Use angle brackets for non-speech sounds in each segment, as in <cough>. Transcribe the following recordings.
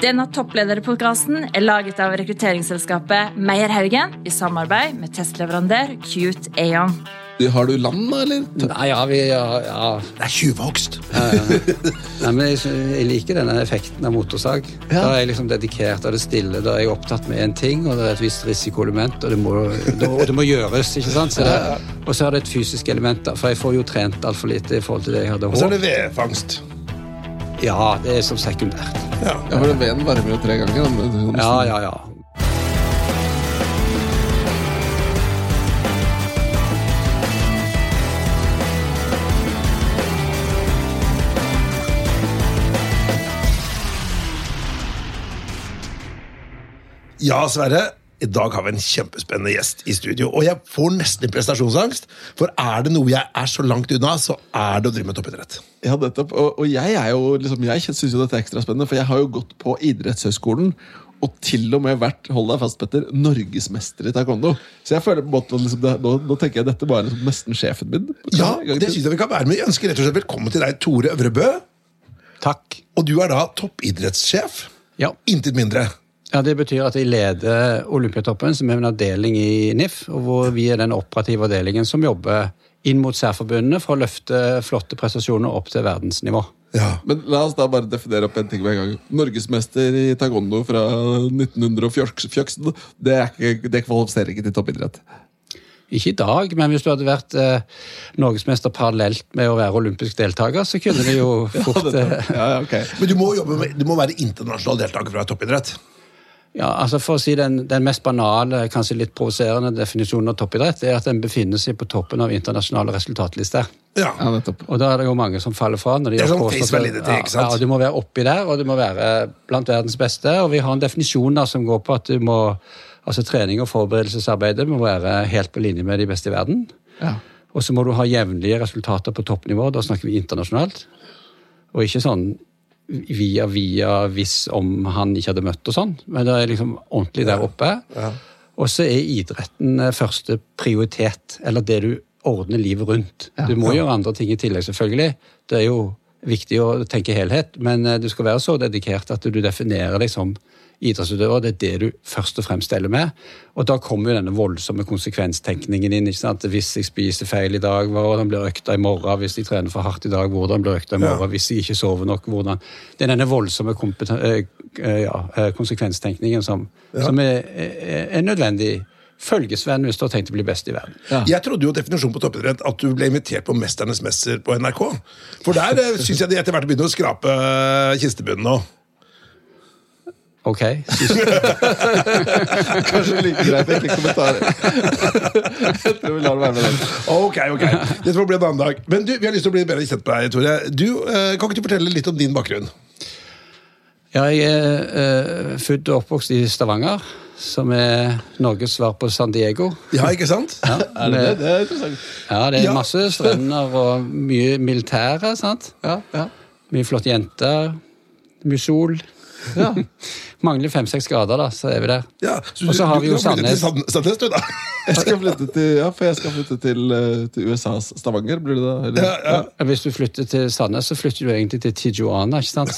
Denne topplederpodkasten er laget av rekrutteringsselskapet Meierhaugen i samarbeid med testleverandør Cute Aon. Har du land, da, eller? Nei, ja, vi ja, ja. Det er tjuvhogst. Nei, men jeg, jeg liker denne effekten av motorsag. Da er jeg liksom dedikert av det stille. Da er jeg opptatt med én ting, og det er et visst risikoelement, og det må, og det må gjøres. ikke sant? Så det, og så er det et fysisk element, da, for jeg får jo trent altfor lite i forhold til det jeg hadde Og så er det vedfangst. Ja, det er som sekundært. Ja. Ja, for den veden varmer jo tre ganger. men sånn- Ja, ja, ja. ja, Sverre. I dag har vi en kjempespennende gjest i studio. Og jeg får nesten prestasjonsangst. For er det noe jeg er så langt unna, så er det å drive med toppidrett. Ja, nettopp. Og, og jeg er jo liksom, jeg syns jo dette er ekstra spennende, for jeg har jo gått på idrettshøyskolen. Og til og med vært hold deg fast, Petter, norgesmester i taekwondo. Så jeg føler på en måte liksom, det, nå, nå tenker jeg dette var liksom nesten sjefen min. Ja, det synes jeg vi kan være med. Jeg ønsker rett og slett velkommen til deg, Tore Øvrebø. Takk. Og du er da toppidrettssjef. Ja. Intet mindre. Ja, Det betyr at jeg leder Olympiatoppen, som er en avdeling i NIF, og hvor vi er den operative avdelingen som jobber inn mot særforbundene for å løfte flotte prestasjoner opp til verdensnivå. Ja. Men la oss da bare definere opp en ting med en gang. Norgesmester i taekwondo fra 1900-fjøksen, det, er ikke- det kvalifiserer ikke til toppidrett. Ikke i dag, men hvis du hadde vært eh, norgesmester parallelt med å være olympisk deltaker, så kunne <laughs> det jo fort ja, det, ja, okay. Men du må, jobbe med, du må være internasjonal deltaker fra toppidrett. Ja, altså For å si den, den mest banale, kanskje litt provoserende definisjonen av toppidrett, er at den befinner seg på toppen av internasjonale resultatlister. Ja. Ja. Og da er det jo mange som faller fra. når de Det er sånn påstått face validity, ja, ikke sant? Ja, Du må være oppi der, og du må være blant verdens beste. Og vi har en definisjon da som går på at du må altså trening og forberedelsesarbeidet må være helt på linje med de beste i verden. Ja. Og så må du ha jevnlige resultater på toppnivå. Da snakker vi internasjonalt. Og ikke sånn via via hvis om han ikke hadde møtt og sånn. Men det er liksom ordentlig der oppe. Og så er idretten eh, første prioritet, eller det du ordner livet rundt. Du må gjøre andre ting i tillegg, selvfølgelig. Det er jo viktig å tenke helhet, men eh, du skal være så dedikert at du definerer deg som idrettsutøver. Det er det du først og fremst steller med. Og da kommer jo denne voldsomme konsekvenstenkningen inn. ikke sant? Hvis jeg spiser feil i dag, hvordan blir økta i morgen? Hvis jeg trener for hardt i dag, hvordan blir økta i morgen? Hvis jeg ikke sover nok, hvordan Det er denne voldsomme eh, eh, ja, eh, konsekvenstenkningen som, som er, er, er nødvendig følgesvenn hvis du har tenkt å bli best i verden. Jeg trodde jo definisjonen på toppidrett at du ble invitert på Mesternes mester på NRK. For der syns jeg de etter hvert begynner å skrape kistebunnen nå. Ok, <laughs> Kanskje like greit ikke kommentarer. <laughs> Jeg tror vi lar det være med den. Ok, ok. Dette får bli en annen dag. Men du, vi har lyst til å bli bedre kjent med deg, Tore. Du, eh, Kan ikke du fortelle litt om din bakgrunn? Ja, jeg er uh, født og oppvokst i Stavanger, som er Norges svar på San Diego. Ja, ikke sant? Ja, <laughs> Er det det? Det er interessant. Ja, det er Ja. masse strender og mye militære, sant? Ja, ja. Mye flotte jenter, mye sol. Ja. <laughs> Mangler fem-seks grader, da, så er vi der. Ja, så Og så har du, vi jo Sandnes. Sandnes, du, da. <laughs> Jeg skal flytte til, ja, for jeg skal flytte til, eh, til USAs Stavanger, blir det da? Eller? Ja, ja. Hvis du flytter til Sandnes, så flytter du egentlig til Tijuana, ikke sant?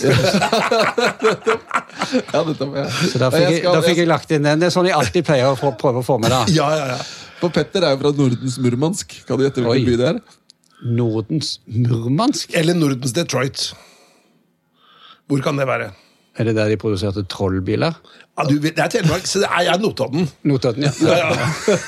Ja, <laughs> nettopp, ja. Så da fikk, jeg, skal- da fikk jeg lagt inn den. Det er sånn jeg alltid pleier å prøve å få med, da. Ja, ja, ja. For Petter er jo fra Nordens Murmansk. Kan du gjette hvilken by det er? Nordens Murmansk? Eller Nordens Detroit. Hvor kan det være? Er det der de produserte trollbiler? Ja, du, det er Telemark, så det er jeg Notodden. Notodden, ja. <laughs> Ja,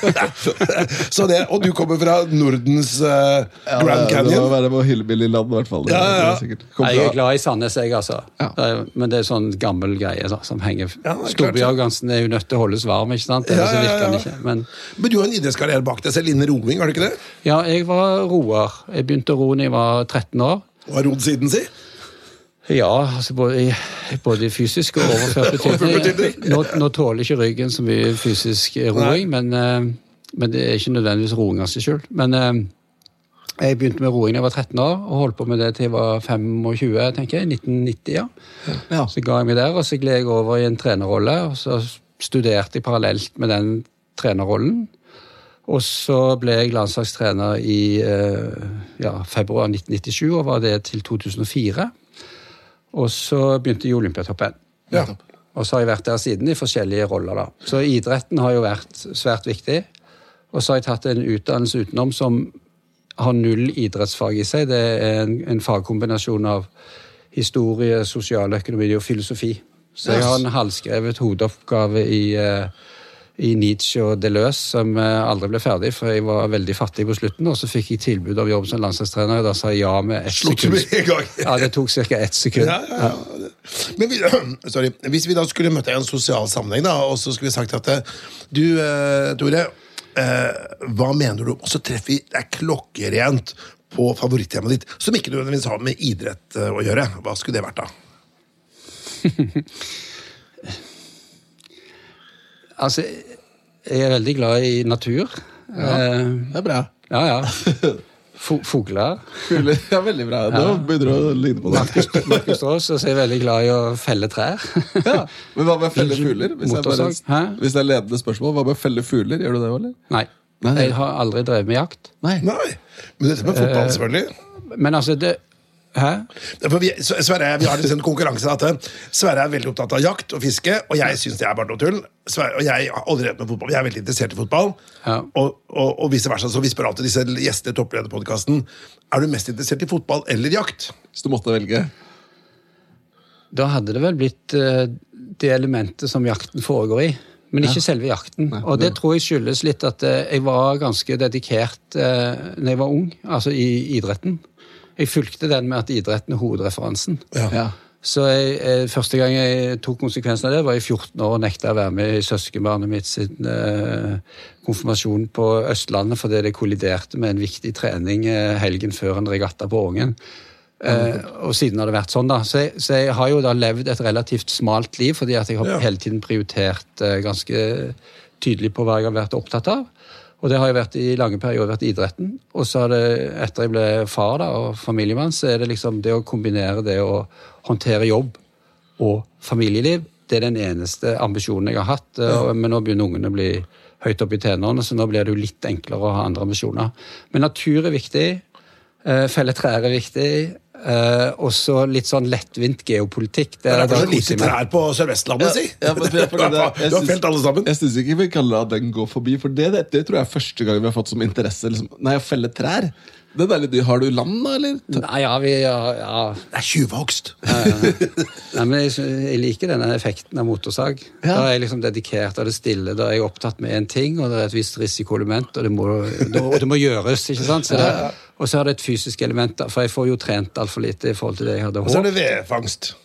ja. <laughs> så det, og du kommer fra Nordens eh, Grand Ja, Det må Canyon? være på Hillbilly-land, i hvert fall. Ja, ja, ja. er Jeg er glad i Sandnes, jeg, altså. Ja. Det er, men det er sånn gammel greie så, som henger Ja, det er jo nødt til å holdes varm, ikke sant? Ellers Ja, ja, virker ja. ikke. Men Men du har en idrettskarriere bak deg selv innen roing, har du ikke det? ja, jeg var roer. Jeg begynte å ro da jeg var 13 år. Og har rodd siden, si? Ja, altså både, både fysisk og overført <laughs> betydning. Nå, nå tåler ikke ryggen så mye fysisk roing, men, eh, men det er ikke nødvendigvis roing av seg sjøl. Men eh, jeg begynte med roing da jeg var 13 år, og holdt på med det til jeg var 25, tenker jeg. 1990, ja. Ja. Så ga jeg meg der, og så gled jeg over i en trenerrolle, og så studerte jeg parallelt med den trenerrollen. Og så ble jeg landslagstrener i eh, ja, februar 1997, og var det til 2004. Og så begynte i Olympiatoppen. Ja. Og så har jeg vært der siden i forskjellige roller. da. Så idretten har jo vært svært viktig. Og så har jeg tatt en utdannelse utenom som har null idrettsfag i seg. Det er en, en fagkombinasjon av historie, sosialøkonomi og filosofi. Så jeg har en halvskrevet hodeoppgave i, eh, i Nietzsche og Deleuze som eh, aldri ble ferdig, for jeg var veldig fattig på slutten. Og så fikk jeg tilbud om jobb som landslagstrener, og da sa jeg ja med ett Slått du sekund. med en gang? Ja, det tok ca. ett sekund. Ja, ja, ja. Men vi, <clears throat> sorry. hvis vi da skulle møtt deg i en sosial sammenheng, da, og så skulle vi sagt at eh, du, eh, Tore, hva mener du Og så treffer vi er klokkerent på favorittemaet ditt, som ikke nødvendigvis har med idrett å gjøre. Hva skulle det vært, da? <laughs> Altså, jeg er veldig glad i natur. Ja, Det er bra. ja, ja. Fo Fugler. Er veldig bra. Nå begynner du å ligne på det. Markus, Strauss, Aas er jeg veldig glad i å felle trær. Ja. Men hva med å felle fugler? Hvis, bare, hvis det er ledende spørsmål, hva med å felle fugler? Gjør du det òg, eller? Nei. Nei. Jeg har aldri drevet med jakt. Nei. Nei, men dette med fotball, selvfølgelig. Men altså, det Hæ? For vi, Sverre, vi har en konkurranse at eh, Sverre er veldig opptatt av jakt og fiske, og jeg syns det er bare noe tull. Sverre, og jeg har aldri drevet med fotball, jeg er veldig interessert i fotball. Ja. Og, og, og vice versa, så vi spør alltid disse gjestene i Topplederpodkasten Er du mest interessert i fotball eller jakt. Hvis du måtte velge. Da hadde det vel blitt eh, det elementet som jakten foregår i. Men ikke selve jakten. Og det tror jeg skyldes litt at eh, jeg var ganske dedikert uh, når jeg var ung, altså i idretten. Jeg fulgte den med at idretten er hovedreferansen. Ja. Så jeg, jeg, første gang jeg tok konsekvensen av det, var jeg 14 år og nekta å være med i søskenbarnet mitt sin eh, konfirmasjon på Østlandet fordi det kolliderte med en viktig trening eh, helgen før en regatta på Ången. Eh, og siden har det vært sånn, da. Så jeg, så jeg har jo da levd et relativt smalt liv fordi at jeg har Ja. hele tiden prioritert eh, ganske tydelig på hva jeg har vært opptatt av. Og det har jeg vært i lange perioder vært idretten. Og så har det, etter jeg ble far da, og familiemann, så er det liksom det å kombinere det å håndtere jobb og familieliv. Det er den eneste ambisjonen jeg har hatt. Men nå begynner ungene å bli høyt opp i tenårene, så nå blir det jo litt enklere å ha andre ambisjoner. Men natur er viktig. eh, Felle trær er viktig. Eh, Og så litt sånn lettvint geopolitikk. Det Det er lite trær på Sør-Vestlandet, si! Ja, det er <laughs> det- du har felt alle sammen. Jeg syns ikke vi kan la den gå forbi, for det, det, det tror jeg er første gang vi har fått som interesse. Liksom. Nei, å felle trær. Det er litt. Har du land, da, eller? Nei, ja, vi, ja, ja. Det er tjuvhogst. Nei, men jeg, jeg liker denne effekten av motorsag. Ja. Da er jeg liksom dedikert av det stille. Da er jeg opptatt med én ting, og det er et visst risikoelement, og det må, og det må gjøres. ikke sant? Så det, og så er det et fysisk element, for jeg får jo trent altfor lite i forhold til det jeg hadde Og så er håpet. det vedfangst.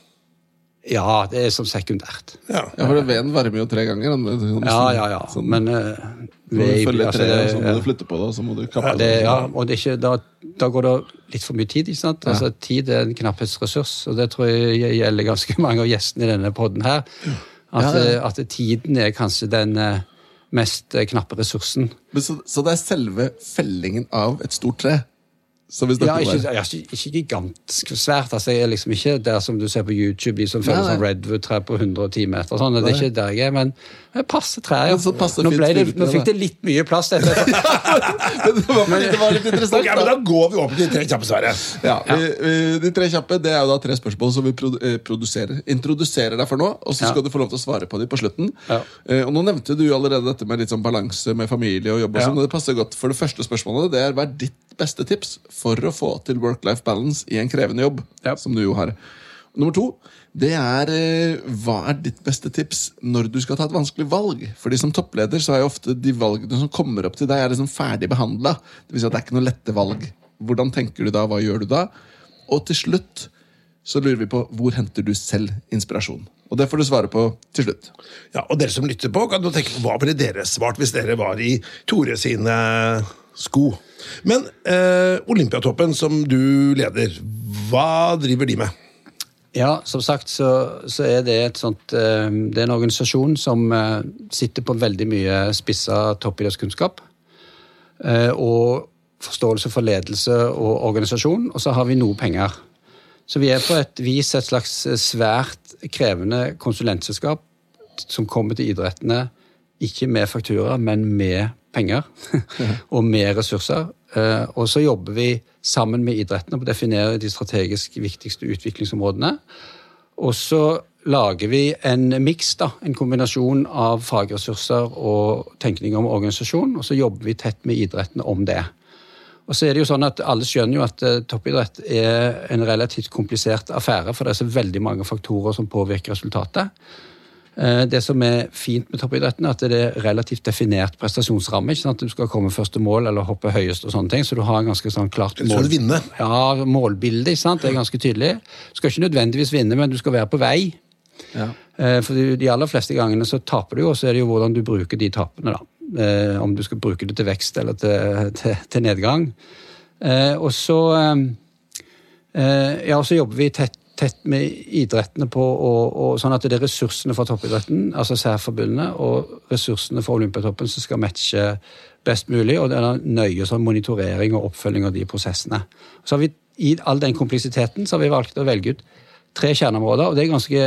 Ja, det er som sekundært. Ja. Ja, for det veden varmer jo tre ganger. Sånn, Ja, ja, ja. Sånn, Men uh, ved, du følger altså, og så må du flytte på det, og så må du kappe Ja, det, det. ja, og det er ikke, da, da går det litt for mye tid. ikke sant? Altså, Tid er en knapphetsressurs, og det tror jeg gjelder ganske <laughs> mange av gjestene i denne podden her. At, Ja, ja. eh, at tiden er kanskje den eh, mest knappe ressursen. Men så, så det er selve fellingen av et stort tre Ja, ikke, ja, ikke, ikke gigantisk svært. altså Jeg er liksom ikke der som du ser på YouTube, de som følger Nei, nei. sånn Redwood-trær på 110 meter. Sånn. Det er ikke der jeg er, men passe trær. Ja. Så passe Nå, det, nå fikk det litt mye plass. Dette. Men <laughs> det var fordi det var litt interessant. Ok, men Da går vi over til de tre kjappe Sverre. Ja, De tre kjappe det er jo da tre spørsmål som vi eh, produserer. introduserer deg for nå, og så Ja. skal du få lov til å svare på dem på slutten. Ja. Eh, og Nå nevnte du allerede dette med litt sånn balanse med familie og jobb. og Ja. sånn, og det passer godt, for Det første spørsmålet det er hva er ditt beste tips for å få til work-life balance i en krevende jobb? Ja. Som du jo har. Nummer to det er eh, hva er ditt beste tips når du skal ta et vanskelig valg? Fordi Som toppleder så er jo ofte de valgene som kommer opp til deg, er liksom ferdig behandla. Si at det er ikke noe lette valg. Hvordan tenker du da? Hva gjør du da? Og til slutt så lurer vi på hvor henter du selv inspirasjon? Og det får du svare på til slutt. Ja, og dere som lytter på, kan jo tenke på hva ville dere svart hvis dere var i Tore sine sko. Men eh, Olympiatoppen, som du leder, hva driver de med? Ja, som sagt så, så er det et sånt eh, Det er en organisasjon som eh, sitter på veldig mye spissa toppidrettskunnskap. eh, Og forståelse for ledelse og organisasjon, og så har vi noe penger. Så vi er på et vis et slags svært krevende konsulentselskap som kommer til idrettene ikke med faktura, men med penger <laughs> og med ressurser. Eh, Og så jobber vi sammen med idrettene på å definere de strategisk viktigste utviklingsområdene. Og så lager vi en miks. En kombinasjon av fagressurser og tenkning om organisasjon. Og så jobber vi tett med idrettene om det. Og så er det jo sånn at Alle skjønner jo at eh, toppidrett er en relativt komplisert affære, for det er så veldig mange faktorer som påvirker resultatet. Eh, Det som er fint med toppidretten, er at det er relativt definert prestasjonsramme. ikke sant? Du skal komme først til mål eller hoppe høyest, og sånne ting, så du har en ganske sånn klart mål. skal vinne. Ja, målbildet ikke sant? Det er ganske tydelig. Du skal ikke nødvendigvis vinne, men du skal være på vei. Ja. Eh, For de aller fleste gangene så taper du, og så er det jo hvordan du bruker de tapene. da. Eh, Om du skal bruke det til vekst eller til, til, til nedgang. Og så Ja, og så jobber vi tett, tett med idrettene på og, og sånn at det er ressursene for toppidretten, altså særforbundene, og ressursene for Olympiatoppen som skal matche best mulig, og det er nøye sånn monitorering og oppfølging av de prosessene. Så har vi, I all den kompleksiteten så har vi valgt å velge ut tre kjerneområder, og det er ganske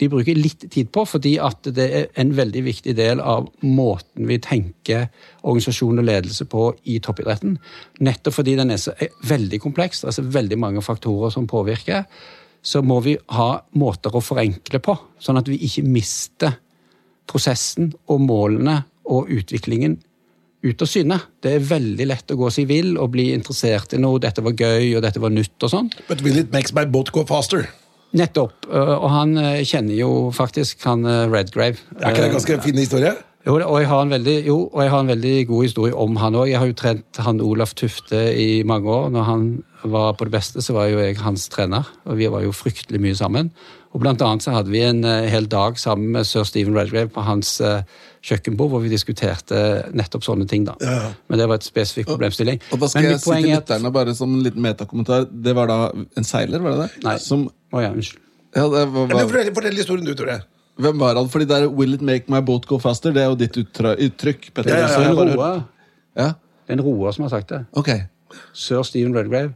de bruker litt tid på, fordi at det er en veldig viktig del av måten vi tenker organisasjon og ledelse på i toppidretten. Nettopp fordi den er veldig kompleks, det er så veldig mange faktorer som påvirker, så må vi ha måter å forenkle på, sånn at vi ikke mister prosessen og målene og utviklingen ut av syne. Det er veldig lett å gå seg vill og bli interessert i noe. Dette var gøy, og dette var nytt og sånn. But will it makes my boat go faster? Nettopp. øh, Og han øh, kjenner jo faktisk han øh, Redgrave. Er ikke det en ganske fin historie? Jo, og jeg har en veldig, jo, og jeg har en veldig god historie om han òg. Jeg har jo trent han Olaf Tufte i mange år. Når han var på det beste, så var jo jeg hans trener, og vi var jo fryktelig mye sammen. Og blant annet så hadde vi en eh, hel dag sammen med sir Stephen Redgrave på hans eh, kjøkkenbord, hvor vi diskuterte nettopp sånne ting. da. Ja, ja. Men det var et spesifikk problemstilling. Og da skal Men jeg mitt si til er lytterne bare som en liten metakommentar. Det var da en seiler, var det det? Nei. Som, Å ja, unnskyld. ja, det var, Men var, fortell, fortell historien du, Tore. hvem var han? Fordi det er 'Will it make my boat go faster'? Det er jo ditt uttrykk. Petter. Ja, ja, ja, Så Det jeg er en roer, ja, en roer som har sagt det. ok. Sir Steven Redgrave.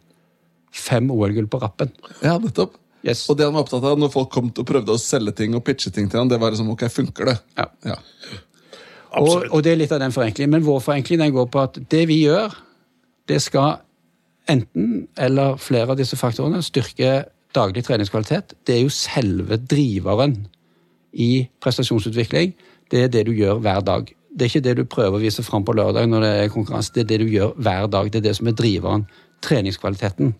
Fem OL-gull på rappen. Ja, nettopp. Yes. Og det han var opptatt av når folk kom til og prøvde å selge ting og pitche ting til han, det var liksom ok, funker det? Ja. Ja. Og, og det er litt av den forenklingen. Men vår forenkling den går på at det vi gjør, det skal enten eller flere av disse faktorene styrke daglig treningskvalitet. Det er jo selve driveren i prestasjonsutvikling. Det er det du gjør hver dag. Det er ikke det du prøver å vise fram på lørdag når det er konkurranse. Det er det du gjør hver dag. Det er det som er driveren. Treningskvaliteten.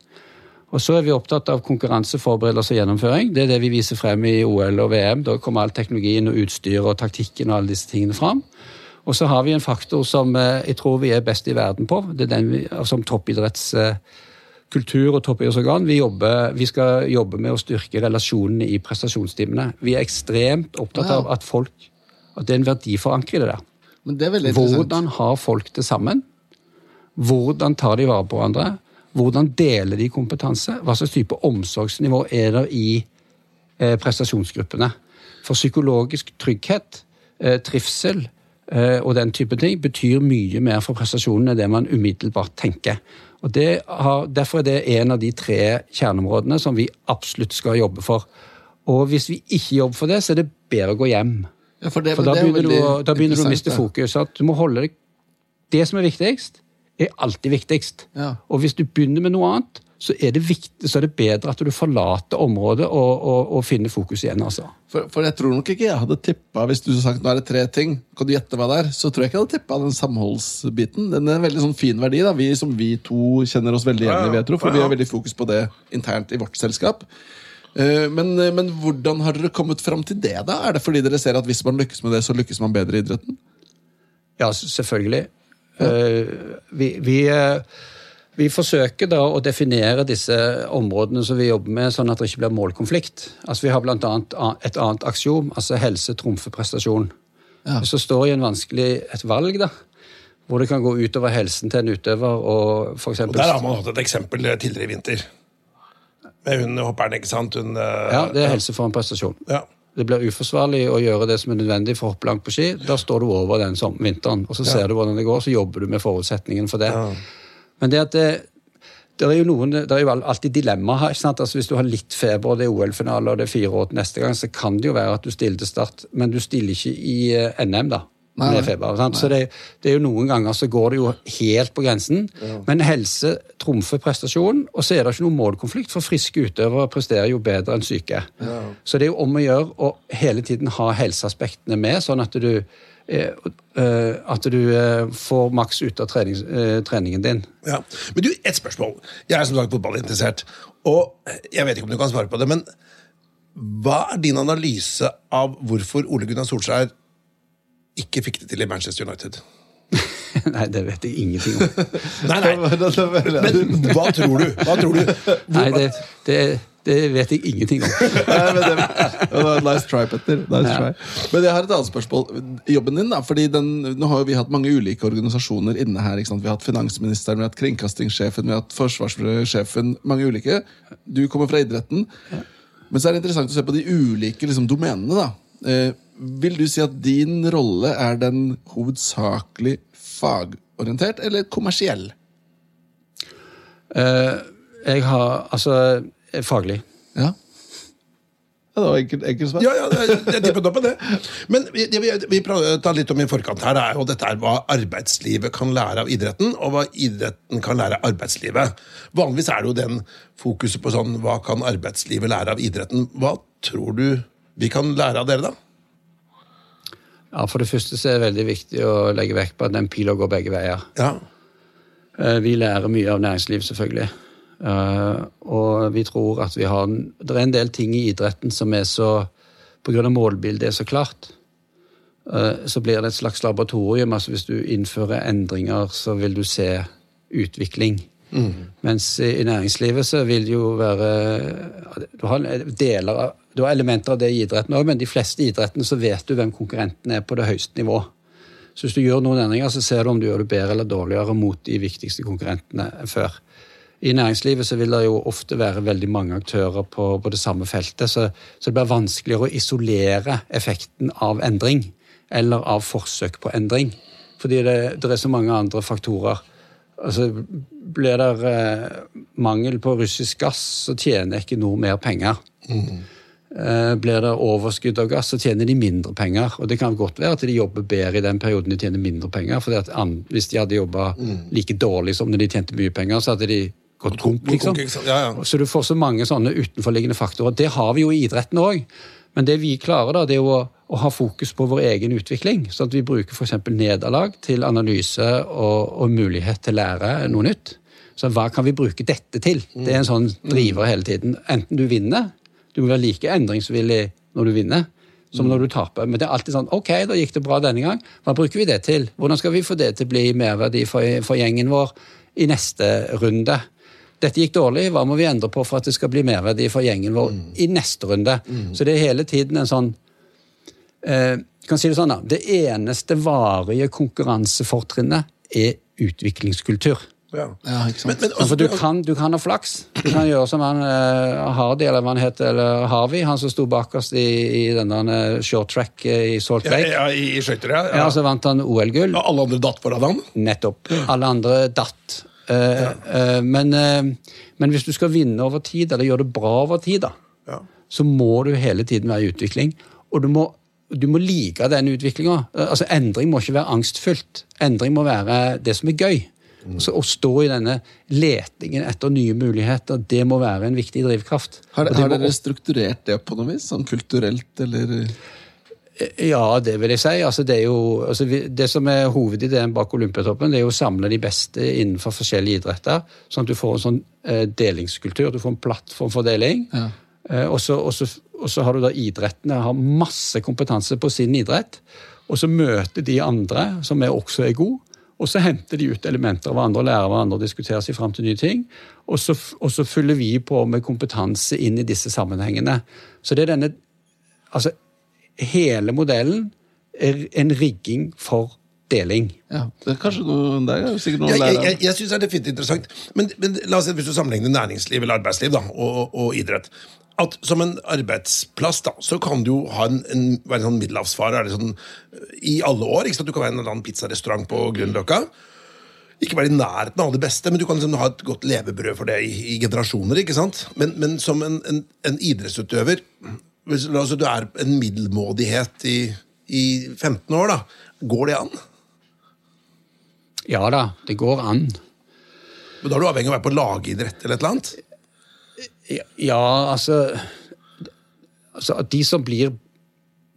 Og så er vi opptatt av konkurranse, forberedelse og gjennomføring. Det er det vi viser frem i OL og VM. Da kommer all teknologien og utstyr og taktikken og alle disse tingene fram. Og så har vi en faktor som eh, jeg tror vi er best i verden på. Det er den vi, som toppidrettskultur og toppidrettsorgan. Vi, jobber, vi skal jobbe med å styrke relasjonene i prestasjonstimene. Vi er ekstremt opptatt av at folk at det er en verdiforankring i det der. Men det. Hvordan har folk det sammen? Hvordan tar de vare på hverandre? Hvordan deler de kompetanse? Hva slags type omsorgsnivå er det i eh, prestasjonsgruppene? For psykologisk trygghet, eh, trivsel eh, og den type ting betyr mye mer for prestasjonen enn det man umiddelbart tenker. Og det har, Derfor er det en av de tre kjerneområdene som vi absolutt skal jobbe for. Og hvis vi ikke jobber for det, så er det bedre å gå hjem. Ja, for det, For da det er begynner, du, da begynner du å miste fokus. At du må holde deg Det som er viktigst, er alltid viktigst. Ja. Og hvis du begynner med noe annet, så er det, viktig, så er det bedre at du forlater området og, og, og finner fokus igjen. altså. For, for jeg tror nok ikke jeg hadde tippa Hvis du hadde sagt nå er det tre ting, kan du gjette hva det er? Så tror jeg ikke jeg hadde tippa den samholdsbiten. Den er en veldig sånn fin verdi, da. Vi som vi to kjenner oss veldig igjen i, vet du, for vi har veldig fokus på det internt i vårt selskap. Eh, Men, men hvordan har dere kommet fram til det? da? Er det fordi dere ser at hvis man lykkes med det, så lykkes man bedre i idretten? Ja, selvfølgelig. Eh, vi, vi, eh, vi forsøker da å definere disse områdene som vi jobber med, sånn at det ikke blir målkonflikt. Altså Vi har annet et annet aksjom, altså helse trumfer prestasjon. Ja. Så står i en vanskelig et valg, da, hvor det kan gå utover helsen til en utøver og for eksempel... Og Der har man hatt et eksempel tidligere i vinter. Med hun hopperen, ikke sant? Hun, eh, Ja, det er helse for en prestasjon. Ja. Det blir uforsvarlig å gjøre det som er nødvendig for å hoppe langt på ski. Da står du over den som vinteren, og så ser du hvordan det går, så jobber du med forutsetningen for det. Men det at det, det er jo noen, det er jo alltid dilemma her. ikke sant? Altså Hvis du har litt feber, og det er OL-finale og det er fire år til neste gang, så kan det jo være at du stiller til start, men du stiller ikke i eh, NM, da. Nei, med feber. Sant? Så det, det er jo noen ganger så går det jo helt på grensen. Men helse trumfer prestasjon, og så er det ikke noen målkonflikt, for friske utøvere presterer jo bedre enn syke. Så det er jo om å gjøre å hele tiden ha helseaspektene med, sånn at du at du eh, får maks ut av trenings, eh, treningen din. Ja. Men du, et spørsmål. Jeg er som sagt fotballinteressert, og jeg vet ikke om du kan svare på det, men hva er din analyse av hvorfor Ole Gunnar Solskjær ikke fikk det til i Manchester United? <laughs> Nei, det vet jeg ingenting om. <laughs> Nei, nei, <laughs> men hva tror du? Hva tror du? Nei, det, det, det vet jeg ingenting om. <laughs> Nei, men det, var nice try, Petter. Nice Ja. try. Men jeg har et annet spørsmål. Jobben din, da, fordi den, Nå har vi hatt mange ulike organisasjoner inne her. Vi har hatt finansministeren, vi har hatt kringkastingssjefen, vi har hatt forsvarssjefen. Mange ulike. Du kommer fra idretten. Men så er det interessant å se på de ulike liksom, domenene. da. Eh, vil du si at din rolle er den hovedsakelig fagorientert eller kommersiell? Eh, jeg har Altså, faglig. Ja. ja det var enkelt, enkelt svar. Ja, ja, jeg, det er tippet opp med det. Men vi, det vi, vi prata litt om i forkant her, det er jo dette er hva arbeidslivet kan lære av idretten, og hva idretten kan lære av arbeidslivet. Vanligvis er det jo den fokuset på sånn hva kan arbeidslivet lære av idretten. Hva tror du vi kan lære av dere, da? Ja, For det første så er det veldig viktig å legge vekt på at den pila går begge veier. Ja. Eh, Vi lærer mye av næringsliv, selvfølgelig. Eh, Og vi tror at vi har Det er en del ting i idretten som er så av målbildet er så klart. eh, Så blir det et slags laboratorium. altså Hvis du innfører endringer, så vil du se utvikling. Mens i næringslivet så vil det jo være Du har av du har elementer av det i idretten òg, men de fleste i idretten så vet du hvem konkurrenten er på det høyeste nivå. Så hvis du gjør noen endringer, så ser du om du gjør det bedre eller dårligere mot de viktigste konkurrentene enn før. I næringslivet så vil det jo ofte være veldig mange aktører på, på det samme feltet, så, så det blir vanskeligere å isolere effekten av endring eller av forsøk på endring. Fordi det, det er så mange andre faktorer. Altså, Blir det eh, mangel på russisk gass, så tjener ikke noe mer penger. Eh, Blir det overskudd av gass, så tjener de mindre penger. Og det kan godt være at de jobber bedre i den perioden de tjener mindre penger. For hvis de hadde jobba like dårlig som når de tjente mye penger, så hadde de gått konk, liksom. Ja, ja. Så du får så mange sånne utenforliggende faktorer. Det har vi jo i idretten òg. Men det vi klarer, da, det er å, å ha fokus på vår egen utvikling. Sånn at vi bruker f.eks. nederlag til analyse og, og mulighet til å lære noe nytt. Så hva kan vi bruke dette til? Det er en sånn driver hele tiden. Enten du vinner, du må være like endringsvillig når du vinner, som når du taper. Men det er alltid sånn Ok, da gikk det bra denne gang. Hva bruker vi det til? Hvordan skal vi få det til å bli merverdi for, for gjengen vår i neste runde? Dette gikk dårlig, hva må vi endre på for at det skal bli merverdi for gjengen vår i neste runde? Så det er hele tiden en sånn eh, kan si Det sånn da, det eneste varige konkurransefortrinnet er utviklingskultur. Ja. Ja, ikke sant? Men, men, også, for du kan, du kan ha flaks. Du kan gjøre som han eh, Hardy, eller hva han heter, eller Harvey, han som sto bakerst i, i denne eh, short track eh, i Salt Lake. ja, I i skøyter, ja. Ja, så vant han OL-gull. Og Alle andre datt foran han? Nettopp. Alle andre datt. Eh, eh, men, eh, men hvis du skal vinne over tid, eller gjøre det bra over tid, da, så må du hele tiden være i utvikling. Og du må, du må like den utviklinga. Altså, endring må ikke være angstfullt. Endring må være det som er gøy. Så Å stå i denne letingen etter nye muligheter, det må være en viktig drivkraft. Har, har dere strukturert det på noe vis? Sånn kulturelt, eller Ja, det vil jeg si. Altså, det, er jo, altså, det som er hovedideen bak Olympiatoppen, det er jo å samle de beste innenfor forskjellige idretter, sånn at du får en sånn eh, delingskultur. Du får en plattform for deling. Ja. Eh, og, så, og, så, og så har du da idrettene har masse kompetanse på sin idrett. Og så møter de andre som er også er gode, og så henter de ut elementer av hverandre og lærer hverandre og diskuterer seg fram til nye ting. Og så, og så fyller vi på med kompetanse inn i disse sammenhengene. Så det er denne Altså, hele modellen er en rigging for deling. Ja, det er kanskje noe der, er sikkert noen å jeg, jeg, jeg syns det er definitivt interessant. Men, men la oss si, hvis du sammenligner næringsliv eller arbeidsliv da, og, og, idrett at Som en arbeidsplass da, så kan du jo ha en, en, være en sånn middelhavsfare er sånn, i alle år. ikke sant? Du kan være en eller annen pizzarestaurant på Grünerløkka. Ikke være i nærheten av det beste, men du kan liksom ha et godt levebrød for det i, i generasjoner. ikke sant? Men, men som en, en, en idrettsutøver hvis, la Du er en middelmådighet i i 15 år, da. Går det an? Ja da, det går an. Men Da er du avhengig av å være på lagidrett eller et eller annet? Ja, ja altså, altså De som blir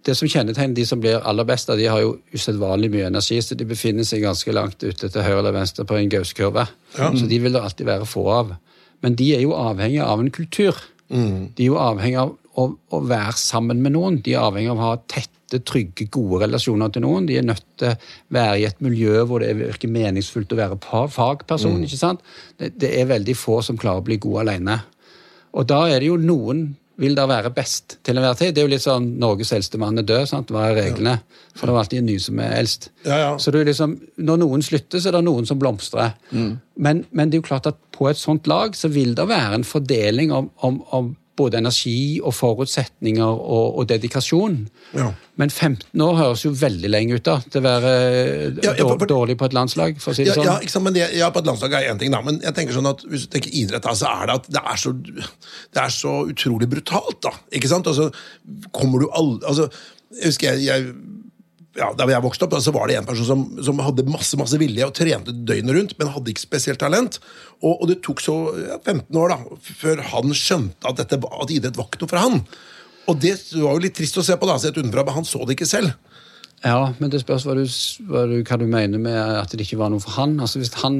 det som kjennetegner de som blir aller best, de har jo usedvanlig mye energi, så de befinner seg ganske langt ute til høyre eller venstre på en gauskurve. Så de vil det alltid være få av. Men de er jo avhengig av en kultur. De er jo avhengig av å, å, være sammen med noen. De er avhengig av å ha tette, trygge, gode relasjoner til noen. De er nødt til å være i et miljø hvor det virker meningsfullt å være fagperson. ikke sant? Det, det er veldig få som klarer å bli gode alene. Og da er det jo noen vil da være best til enhver tid. Det er jo litt sånn Norges eldste mann er død. sant? Hva er reglene? For det er alltid en ny som er eldst. Ja, ja. Så det liksom, Når noen slutter, så er det noen som blomstrer. Men, men det er jo klart at på et sånt lag så vil det være en fordeling om, om, om både energi og forutsetninger og, og dedikasjon. Ja. Men 15 år høres jo veldig lenge ut da, til å være Ja, ja, for- dår- dårlig på et landslag, for å si det sånn. ja, sant? men det, ja, på et landslag er én ting, da. Men jeg tenker sånn at hvis du tenker idrett, da, så er det at det er så, det er så utrolig brutalt. da, ikke sant? Altså, kommer du all, altså, Jeg husker jeg, jeg ja, Da jeg vokste opp, så var det en person som, som hadde masse masse vilje og trente døgnet rundt, men hadde ikke spesielt talent. Og, og det tok så ja, 15 år da, før han skjønte at, dette, at idrett var ikke noe for han. Og det var jo litt trist å se på, da, sett utenfra, men han så det ikke selv. Ja, men det spørs hva du, hva du, hva du mener med at det ikke var noe for han. Altså Hvis han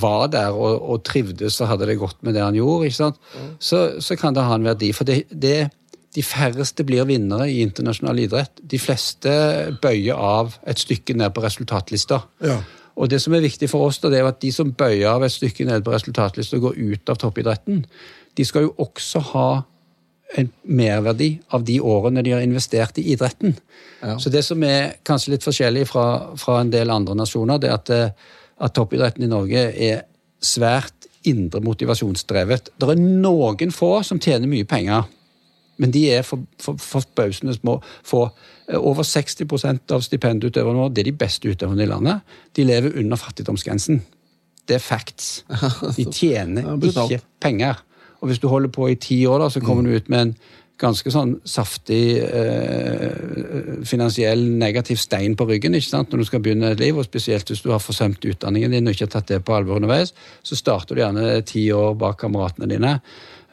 var der og, og trivdes og hadde det godt med det han gjorde, ikke sant? Så, så kan det ha en verdi. For det, det, de færreste blir vinnere i internasjonal idrett. De fleste bøyer av et stykke ned på resultatlista. Ja. Og det som er viktig for oss, da, det er at de som bøyer av et stykke ned på resultatlista og går ut av toppidretten, de skal jo også ha en merverdi av de årene de har investert i idretten. Så det som er kanskje litt forskjellig fra, fra en del andre nasjoner, det er at, eh, at toppidretten i Norge er svært indre motivasjonsdrevet. Det er noen få som tjener mye penger, men de er for- for- forbausende små. få eh, over 60% av stipendutøverne våre det er de beste utøverne i landet. De lever under fattigdomsgrensen. Det er facts. <laughs> De tjener ikke penger. Og hvis du holder på i ti år, da, så kommer du ut med en ganske sånn saftig eh, finansiell negativ stein på ryggen ikke sant? når du skal begynne et liv, og spesielt hvis du har forsømt utdanningen din og ikke har tatt det på alvor underveis, så starter du gjerne ti år bak kameratene dine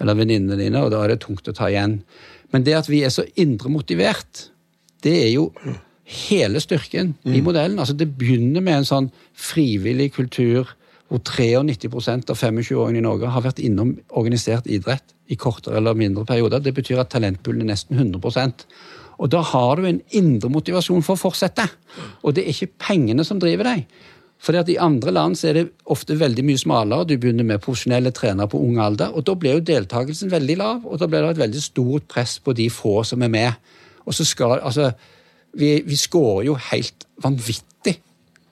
eller venninnene dine, og da er det tungt å ta igjen. Men det at vi er så indre motivert, det er jo hele styrken i modellen. Altså Det begynner med en sånn frivillig kultur hvor 93% av 25-åringene i Norge har vært innom organisert idrett i kortere eller mindre perioder. Det betyr at talentpoolen er nesten 100% Og da har du en indre motivasjon for å fortsette. Og det er ikke pengene som driver deg. For I andre land så er det ofte veldig mye smalere. Du begynner med profesjonelle trenere på ung alder, og da blir jo deltakelsen veldig lav. Og da blir det et veldig stort press på de få som er med. Og så skal, altså, Vi, vi scorer jo helt vanvittig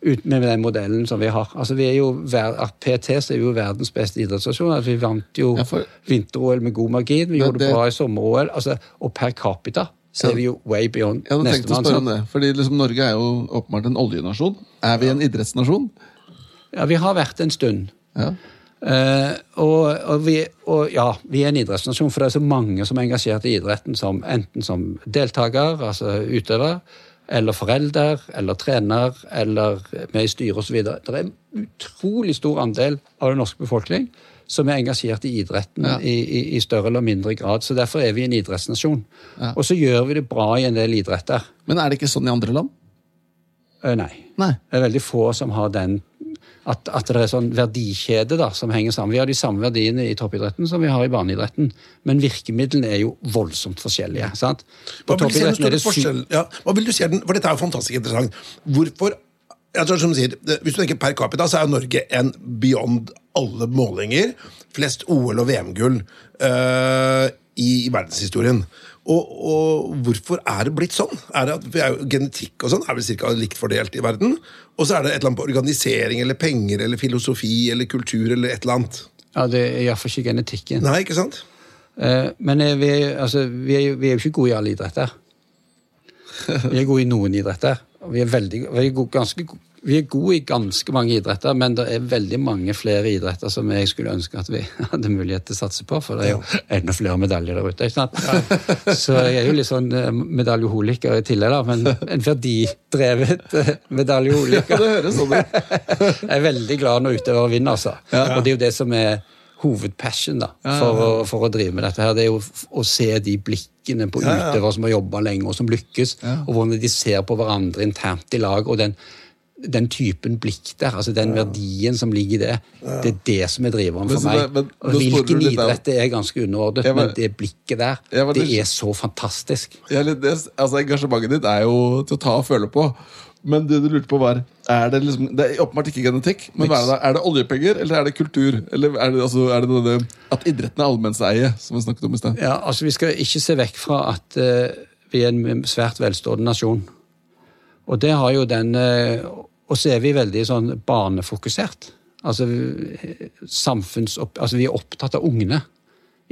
ut med den modellen som vi har. Altså, vi er jo, at PT så er jo verdens beste idrettsnasjon. Altså, vi vant jo Ja, for- vinter-OL med god margin. Vi gjorde det- bra i sommer-OL. Altså, og per capita så er vi jo way beyond Jeg hadde tenkt å nestemann. spørre om det. Fordi liksom Norge er jo åpenbart en oljenasjon. Er vi en idrettsnasjon? Ja, vi har vært en stund. Ja. Uh, og, og, vi, og ja, vi er en idrettsnasjon, for det er så mange som er engasjert i idretten, som, enten som deltaker, altså utøver, eller forelder, eller trener, eller med i styret osv. Det er en utrolig stor andel av den norske befolkning som er engasjert i idretten Ja. i, i, i større eller mindre grad. Så derfor er vi en idrettsnasjon. Og så gjør vi det bra i en del idretter. Men er det ikke sånn i andre land? Eh, nei. Nei. Det er veldig få som har den at, at det er sånn verdikjede da, som henger sammen. Vi har de samme verdiene i toppidretten som vi har i barneidretten, men virkemidlene er jo voldsomt forskjellige. sant? På Hva er toppidretten er det forskjell? Ja, hva vil du si den, for dette er jo fantastisk interessant. Hvorfor jeg tror som du sier, Hvis du tenker per capita, så er Norge en beyond alle målinger. Flest OL- og VM-gull uh, i, i verdenshistorien. Og, og hvorfor er det blitt sånn? Er det at vi er jo, Genetikk og sånn er vel ca. likt fordelt i verden. Og så er det et eller annet på organisering eller penger eller filosofi eller kultur eller et eller annet. Ja, Det er iallfall ikke genetikken. Nei, ikke sant? Uh, men eh, vi, altså, vi, er vi er jo ikke gode i alle idretter. <laughs> Vi er gode i noen idretter. Vi er, veldig, vi er gode, ganske, vi er gode i ganske mange idretter, men det er veldig mange flere idretter som jeg skulle ønske at vi hadde mulighet til å satse på, for det er jo enda flere medaljer der ute. ikke sant? Så jeg er jo litt sånn medaljeholiker i tillegg, da, men en verdidrevet medaljeholiker. Ja, det høres sånn ut. <laughs> Jeg er veldig glad når utøvere vinner, altså. Og det er jo det som er hovedpassion da, for, å, for å drive med dette. her. Det er jo å se de blikkene på utøvere som har jobba lenge, og som lykkes, og hvordan de ser på hverandre internt i lag. og den, den typen blikk der, altså den verdien som ligger i det, det er det som er driveren for meg. men Hvilken idrett det er ganske underordnet, men det blikket der, det er så fantastisk. Litt, altså Engasjementet ditt er jo til å ta og føle på. Men det du lurte på var er Det liksom, det er åpenbart ikke genetikk, men er det? Er det oljepenger, eller er det kultur? Eller er det, altså, er det denne, at idretten er allmennseie, som vi snakket om i sted? Ja, altså Vi skal ikke se vekk fra at uh, vi er en svært velstående nasjon. Og det har jo den eh, Og så er vi veldig sånn barnefokusert. Altså, samfunnsopp, altså Vi er opptatt av ungene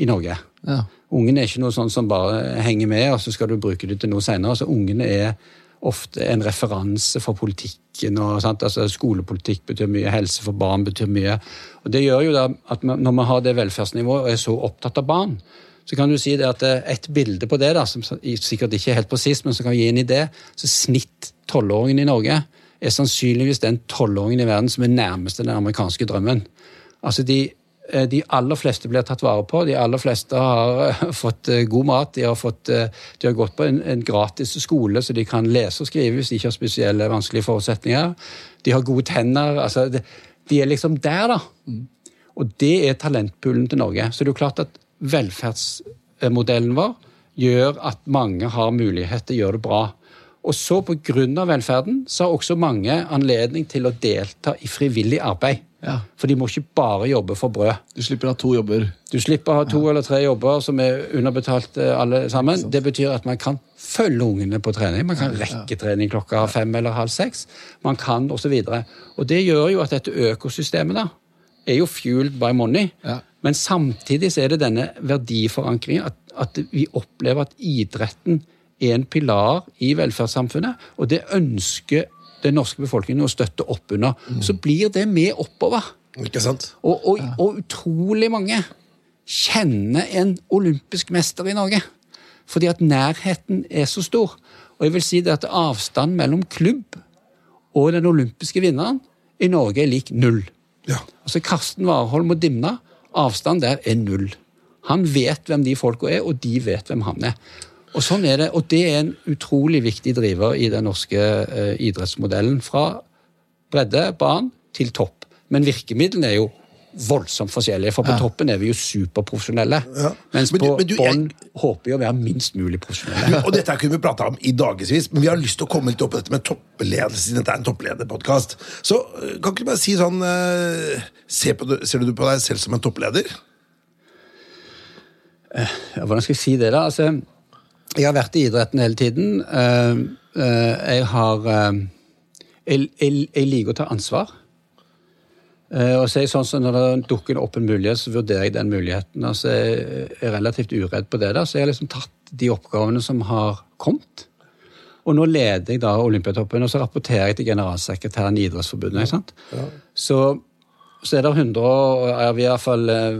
i Norge. Ja. Ungene er ikke noe sånn som bare henger med, og så skal du bruke det til noe senere. Altså, ungene er ofte en referanse for politikken. og? Altså, Skolepolitikk betyr mye, helse for barn betyr mye. Og Det gjør jo at når vi har det velferdsnivået og er så opptatt av barn, så kan du si det at eh, et bilde på det, da, som sikkert ikke er helt presist, men som kan gi en idé, så snitt tolvåringen i Norge er sannsynligvis den tolvåringen i verden som er nærmest den amerikanske drømmen. Altså de, eh, de aller fleste blir tatt vare på. De aller fleste har eh, fått eh, god mat. De har, fått, de har gått på en, en gratis skole, så de kan lese og skrive hvis de ikke har spesielle vanskelige forutsetninger. De har gode tenner. altså De, De er liksom der, da. Og det er talentpoolen til Norge. Så det er jo klart at velferdsmodellen vår gjør at mange har mulighet til å gjøre det bra. Og så på grunn av velferden så har også mange anledning til å delta i frivillig arbeid. Ja. For de må ikke bare jobbe for brød. Du slipper å ha to jobber. Du slipper å ha to eller tre jobber som er underbetalt eh, alle sammen. Det betyr at man kan følge ungene på trening. Man kan rekke trening klokka fem eller halv seks. Man kan og så. Og det gjør jo at dette økosystemet da, er jo fueled by money. Ja. Men samtidig så er det denne verdiforankringen at, at vi opplever at idretten en pilar i velferdssamfunnet, og det ønsker den norske befolkningen å støtte opp under. Så blir det med oppover. Ikke sant? Og, og, og utrolig mange kjenner en olympisk mester i Norge. Fordi at nærheten er så stor. Og jeg vil si det at avstanden mellom klubb og den olympiske vinneren i Norge er lik null. Ja. Altså Karsten Warholm og Dimna, avstand der er null. Han vet hvem de folka er, og de vet hvem han er. Og sånn er det, og det er en utrolig viktig driver i den norske uh, idrettsmodellen. Fra bredde, barn, til topp. Men virkemidlene er jo voldsomt forskjellige, for på toppen er vi jo superprofesjonelle. Mens Men du- på jeg- bånn håper vi å være minst mulig profesjonelle. Og dette kunne vi prata om i dagevis, men vi har lyst til å komme litt opp på dette med toppledelse. Dette er en topplederpodkast. Så øh, kan ikke du bare si sånn uh, ser, på, ser du på deg selv som en toppleder? Hvordan skal jeg si det, da? Altså, jeg har vært i idretten hele tiden. Eh, eh, jeg har eh, jeg, jeg, jeg liker å ta ansvar. Og så er jeg sånn som Når det dukker opp en mulighet, så vurderer jeg den muligheten. Altså, jeg er relativt uredd på det. da, Så jeg har liksom tatt de oppgavene som har kommet. Og nå leder jeg da Olympiatoppen, og så rapporterer jeg til generalsekretæren i Idrettsforbundet. ikke sant? Så, så er det 100, er vi, fall, eh,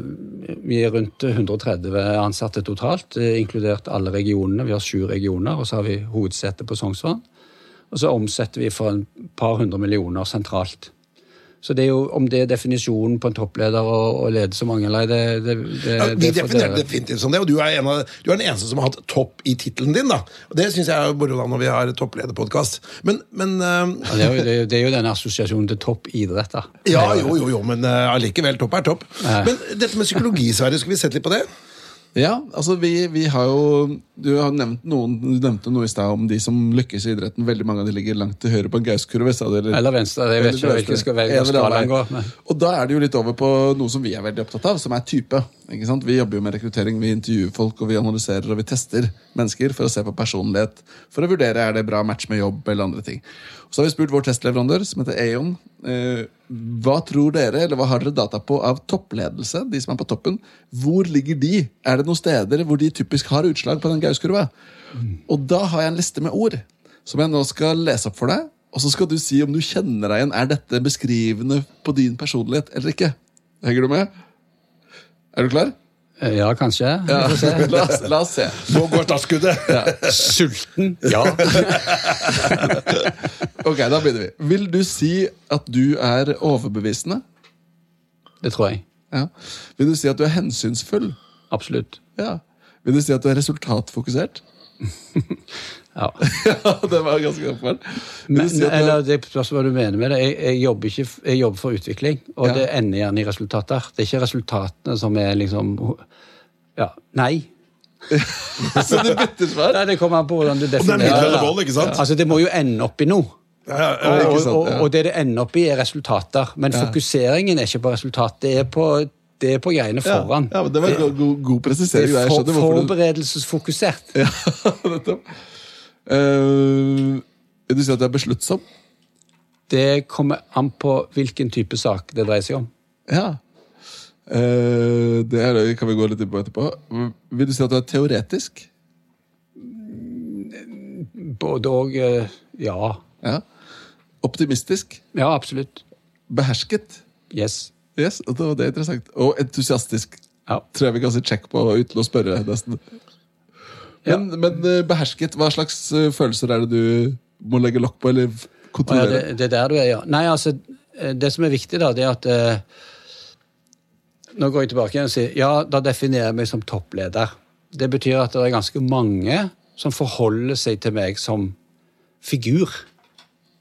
vi er rundt 130 ansatte totalt, eh, inkludert alle regionene. Vi har sju regioner, og så har vi hovedsetet på Sognsvann. Og så omsetter vi for en par hundre millioner sentralt. Så det er jo, om det er definisjonen på en toppleder og lede så mange eller ei, det, det, det, Ja, definerer dere- definitivt som det, og du er, en av, du er den eneste som har hatt topp i tittelen din. da. Og Det syns jeg er moro når vi har topplederpodkast. Men, men uh... Ja, det, er jo, det, er jo- det er jo den assosiasjonen til toppidrett, da. Ja, jo, jo, jo, men allikevel. Uh, topp er topp. Nei. Men dette med psykologi, Sverre, skal vi sette litt på det? Ja, altså vi, vi har jo Du har nevnt noen Du nevnte noe i stad om de som lykkes i idretten. Veldig mange av de ligger langt til høyre på en gauskurve. eller? Eller venstre. Jeg vet ikke hvilken skal velge skalaen går. Og da er det jo litt over på noe som vi er veldig opptatt av, som er type. Ikke sant? Vi jobber jo med rekruttering, vi intervjuer folk, og vi analyserer og vi tester mennesker for å se på personlighet. For å vurdere er det bra match med jobb eller andre ting. Så har vi spurt vår testleverandør, som heter Aon, eh, hva tror dere, eller hva har dere data på av toppledelse, de som er på toppen? Hvor ligger de? Er det noen steder hvor de typisk har utslag på den gauskurva? Og da har jeg en liste med ord som jeg nå skal lese opp for deg. Og så skal du si om du kjenner deg igjen. Er dette beskrivende på din personlighet eller ikke? Henger du med? Er du klar? Eh, Ja, kanskje. Ja. se. <laughs> La, oss, la oss se. Nå går startskuddet! Sulten? Ja. <laughs> Ok, da begynner vi. Vil du si at du er overbevisende? Det tror jeg. Ja. Vil du si at du er hensynsfull? Absolutt. Ja. Vil du si at du er resultatfokusert? <laughs> <laughs> Ja. det var ganske. Vil Men, eller det spørs hva du mener med det. Jeg, jeg, jobber, ikke, jeg jobber for utvikling, og Ja. det ender gjerne i resultater. Det er ikke resultatene som er liksom Ja. Nei. <laughs> Så det bytter svar? Nei, Det kommer an på hvordan du det er definerer vold, ikke sant? Altså, Det må jo ende opp i noe. Ja, ja, ja. Og, sant, og, og det det ender opp i, er resultater. Men fokuseringen er ikke på resultat. Det er på, det er på greiene foran. Ja, men det var god, god, presisering. Det er for, forberedelsesfokusert. <laughs> Ja, nettopp. Eh, vil du si at du er besluttsom? Det kommer an på hvilken type sak det dreier seg om. Ja. Uh, det er, kan vi gå litt inn på etterpå. Vil du si at du er teoretisk? Både og eh, ja. Ja. Optimistisk? Ja, absolutt. Behersket? Yes. Yes, det, det er interessant. Og entusiastisk. Ja. Tror jeg vi kan si check på uten å spørre, nesten. Men, men eh, behersket, hva slags eh, følelser er det du må legge lokk på, eller kontrollere? ja, det, det er der du er, ja. Nei, altså, eh, det som er viktig, da, det er at eh, Nå går jeg tilbake igjen og sier ja, da definerer jeg meg som toppleder. Det betyr at det er ganske mange som forholder seg til meg som figur.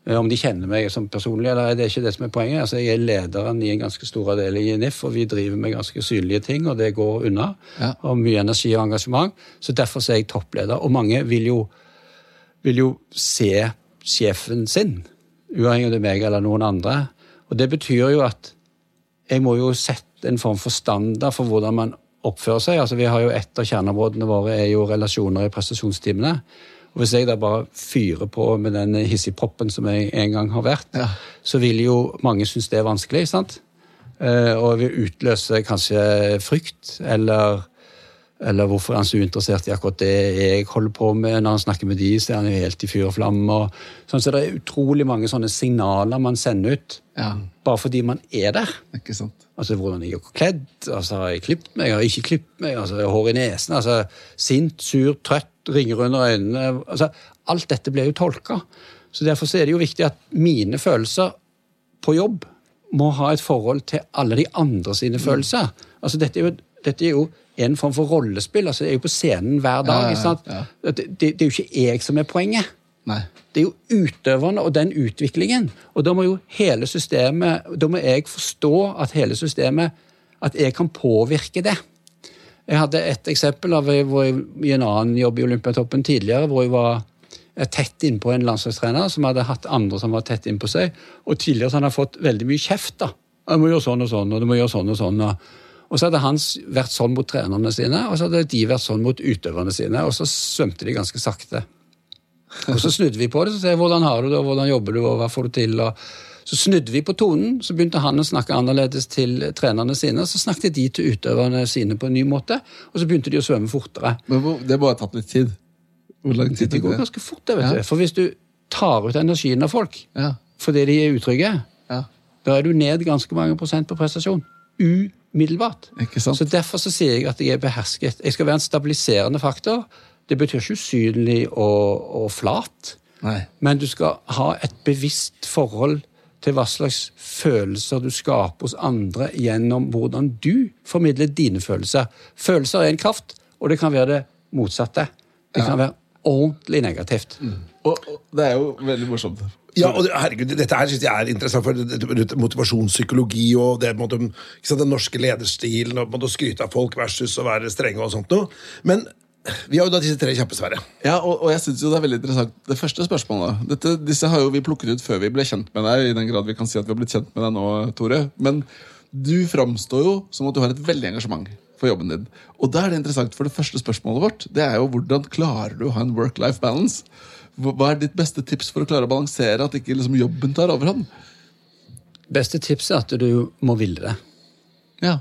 Eh, Om de kjenner meg som personlig, eller det er ikke det som er poenget. Altså, jeg er lederen i en ganske stor avdeling i NIF, og vi driver med ganske synlige ting, og det går unna. Ja. Og mye energi og engasjement. Så derfor er jeg toppleder. Og mange vil jo vil jo se sjefen sin, uavhengig om det er meg eller noen andre. Og det betyr jo at jeg må jo sette en form for standard for hvordan man oppfører seg. Altså vi har jo Et av kjerneområdene våre er jo relasjoner i prestasjonstimene. Og Hvis jeg da bare fyrer på med den hissigproppen som jeg en gang har vært, Ja. så vil jo mange synes det er vanskelig. sant? Eh, Og vil utløse kanskje frykt, eller eller hvorfor er han så uinteressert i akkurat det jeg holder på med? Når han snakker med de, så er han jo helt i fyr og flamme. Og sånn, så det er utrolig mange sånne signaler man sender ut Ja, bare fordi man er der. ikke sant? Altså hvordan jeg er kledd, altså har jeg klippet meg, har jeg ikke klippet meg, altså hår i nesen, altså sint, sur, trøtt, ringer under øynene. altså Alt dette blir jo tolka. Så derfor så er det jo viktig at mine følelser på jobb må ha et forhold til alle de andre sine følelser. Altså dette er jo, dette er jo en form for rollespill. altså Jeg er jo på scenen hver dag. Ja, ja, ja. Det, det, det er jo ikke jeg som er poenget. Nei. Det er jo utøverne og den utviklingen. Og da må jo hele systemet Da må jeg forstå at hele systemet At jeg kan påvirke det. Jeg hadde et eksempel av hvor jeg, i en annen jobb i Olympiatoppen tidligere, hvor jeg var eh, tett innpå en landslagstrener som hadde hatt andre som var tett innpå seg. Og tidligere så hadde han fått veldig mye kjeft. da. Jeg må gjøre sånn og sånn, og du må gjøre sånn og sånn. Og, og så hadde han vært sånn mot trenerne sine, og så hadde de vært sånn mot utøverne sine. Og så svømte de ganske sakte. Og så snudde vi på det, så sa jeg hvordan har du det, og hvordan jobber du, og hva får du til? og så snudde vi på tonen, så begynte han å snakke annerledes til trenerne sine. Så snakket de til utøverne sine på en ny måte, og så begynte de å svømme fortere. Men det må ha tatt litt tid. Hvor lang tid Det går det? ganske fort, det, vet Ja. du. For hvis du tar ut energien av folk Ja. fordi de er utrygge, ja. da er du ned ganske mange prosent på prestasjon. Umiddelbart. Så Derfor så sier jeg at jeg er behersket. Jeg skal være en stabiliserende faktor. Det betyr ikke usynlig og, og flat. Nei. Men du skal ha et bevisst forhold til hva slags følelser du skaper hos andre gjennom hvordan du formidler dine følelser. Følelser er en kraft, og det kan være det motsatte. Det kan være ordentlig negativt. Og, og det er jo veldig morsomt. Ja, og herregud, Dette her synes jeg er interessant, for motivasjonspsykologi og det, på måte, ikke sant, den norske lederstilen og på måte, å skryte av folk versus å være strenge og sånt noe. Men vi har jo da disse tre kjappe, Sverre. Ja, og, og jeg synes jo det er veldig interessant Det første spørsmålet Dette, Disse har jo vi plukket ut før vi ble kjent med deg, i den grad vi kan si at vi har blitt kjent med deg nå, Tore. Men du framstår jo som at du har et veldig engasjement for jobben din. Og da er det interessant, for det første spørsmålet vårt Det er jo hvordan klarer du å ha en work-life balance? Hva hva er ditt beste tips for å klare å balansere at ikke liksom jobben tar overhånd? Beste tips er at du må ville det. Ja,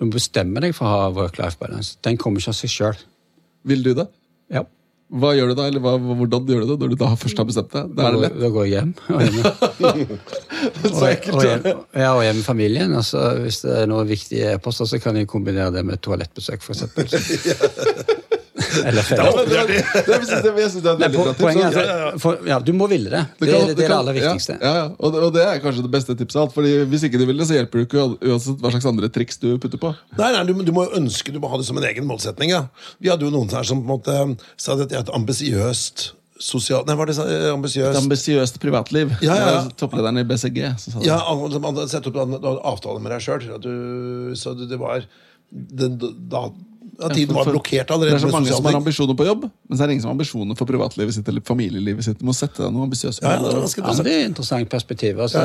Du må bestemme deg for å ha work-life balance. Den kommer ikke av seg sjøl. Vil du det? Ja. Hva gjør du da? Eller hva, hvordan gjør du det når du da først har bestemt deg? Da. Da går jeg hjem. <laughs> Og hjem. Så ekkelt. og, hjem, ja, og hjem med familien. Altså, hvis det er noe viktige e-poster, så kan jeg kombinere det med toalettbesøk, f.eks. <laughs> Eller Ja, det, det, det, det, det er poenget er for, Du må ville det. Det, kan- er det, det er det aller viktigste. Ja, ja. Og, det, og det er kanskje det beste tipset av alt. Fordi Hvis ikke du vil det, så hjelper det ikke uansett hva slags andre triks du putter på. Nei, nei, du, du må jo ønske, du må ha det som en egen målsetning. Ja. Vi hadde jo noen her som på en måte sa at det har et ambisiøst sosial... Nei, var det eh, Et ambisiøst? ambisiøst privatliv. Ja, ja, ja. Topplederen i BCG. Så sa. Ja, hadde sett opp en avtale med deg sjøl. Så det, det var den, da, ja, Tiden var blokkert allerede. Det er så mange som har ambisjoner på jobb, men så er det ingen som har ambisjoner for privatlivet sitt eller familielivet sitt. Du må sette deg noe ambisiøst. Ja, ja, det Ja, det er et interessant perspektiv. Altså,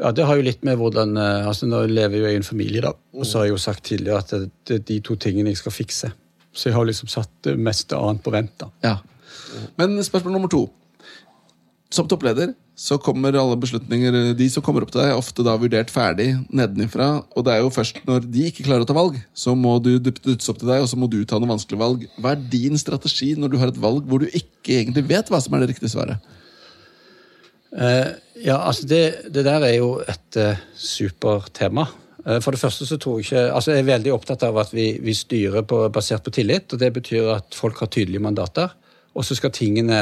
ja. Det har jo litt med hvordan eh, altså Nå lever jo jeg i en familie, da. Og så har jeg jo sagt tidligere at det, det er de to tingene jeg skal fikse. Så jeg har liksom satt det meste annet på vent. da. Ja. Men spørsmål nummer to. Som toppleder så kommer alle beslutninger De som kommer opp til deg, er ofte da vurdert ferdig nedenifra. Og det er jo først når de ikke klarer å ta valg, så må du dyttes opp til deg, og så må du ta noen vanskelige valg. Hva er din strategi når du har et valg hvor du ikke egentlig vet hva som er det riktige svaret? Uh, ja, altså det, det der er jo et uh, supertema. Uh, for det første så tror jeg ikke altså Jeg er veldig opptatt av at vi, vi styrer på, basert på tillit. og Det betyr at folk har tydelige mandater, og så skal tingene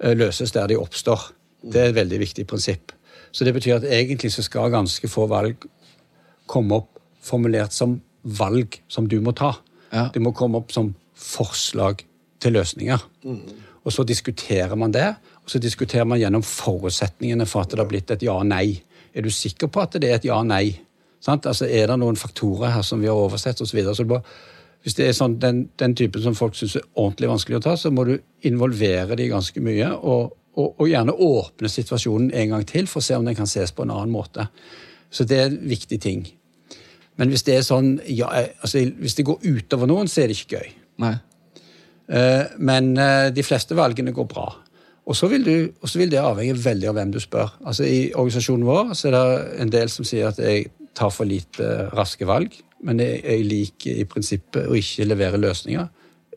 eh, løses der de oppstår. Det er et veldig viktig prinsipp. Så det betyr at egentlig så skal ganske få valg komme opp formulert som valg som du må ta. Ja. Det må komme opp som forslag til løsninger. Og så diskuterer man det, og så diskuterer man gjennom forutsetningene for at det har blitt et ja-nei. Er du sikker på at det er et ja-nei? Sant? Altså, er det noen faktorer her som vi har oversett osv.? Så må- hvis det er sånn, den, den typen som folk syns er ordentlig vanskelig å ta, så må du involvere de ganske mye, og, og, og gjerne åpne situasjonen en gang til for å se om den kan ses på en annen måte. Så det er en viktig ting. Men hvis det er sånn, ja, eh, altså, hvis det går utover noen, så er det ikke gøy. Nei. Eh, Men eh, de fleste valgene går bra. Og så vil, du, vil det avhenge veldig av hvem du spør. Altså I organisasjonen vår så er det en del som sier at jeg tar for lite raske valg. Men jeg, jeg liker i prinsippet å ikke levere løsninger.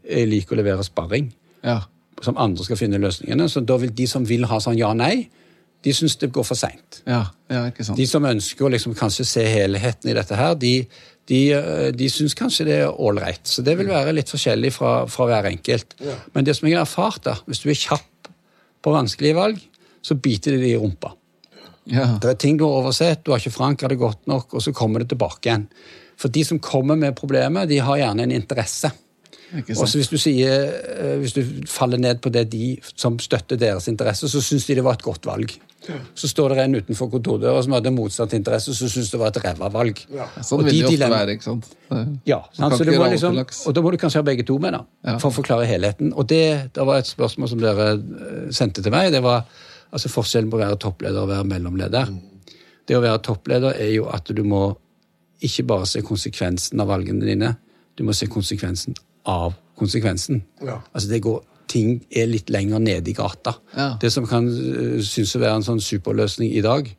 Jeg liker å levere sparring, Ja. Som andre skal finne løsningene. Så da vil de som vil ha sånn ja-nei, de syns det går for seint. Ja, ja. De som ønsker å liksom kanskje se helheten i dette her, de, de, eh, de syns kanskje det er ålreit. Så det vil være litt forskjellig fra, fra hver enkelt. Men det som jeg har erfart, da, hvis du er kjapp på vanskelige valg, så biter de det i rumpa. Ja. Det er ting du har oversett, du har ikke forankra det godt nok, og så kommer det tilbake igjen. For de som kommer med problemet, de har gjerne en interesse. Og så hvis du sier, eh, hvis du faller ned på det de som støtter deres interesse, så syns de det var et godt valg. Så står det en utenfor kontordøra som hadde motsatt interesse, så syns det var et ræva valg. Sånn Og vil de det ofte dilemma- være. ikke sant? Ja, sant? så ikke liksom, og da må du kanskje ha begge to med, da, Ja. for å forklare helheten. Og det, det var et spørsmål som dere eh, sendte til meg. Det var altså forskjellen på å være toppleder og være mellomleder. Det å være toppleder er jo at du må ikke bare se konsekvensen av valgene dine, du må se konsekvensen av konsekvensen. Ja. Altså det går, Ting er litt lenger nede i gata. Ja. Det som kan uh, synes å være en sånn superløsning i dag,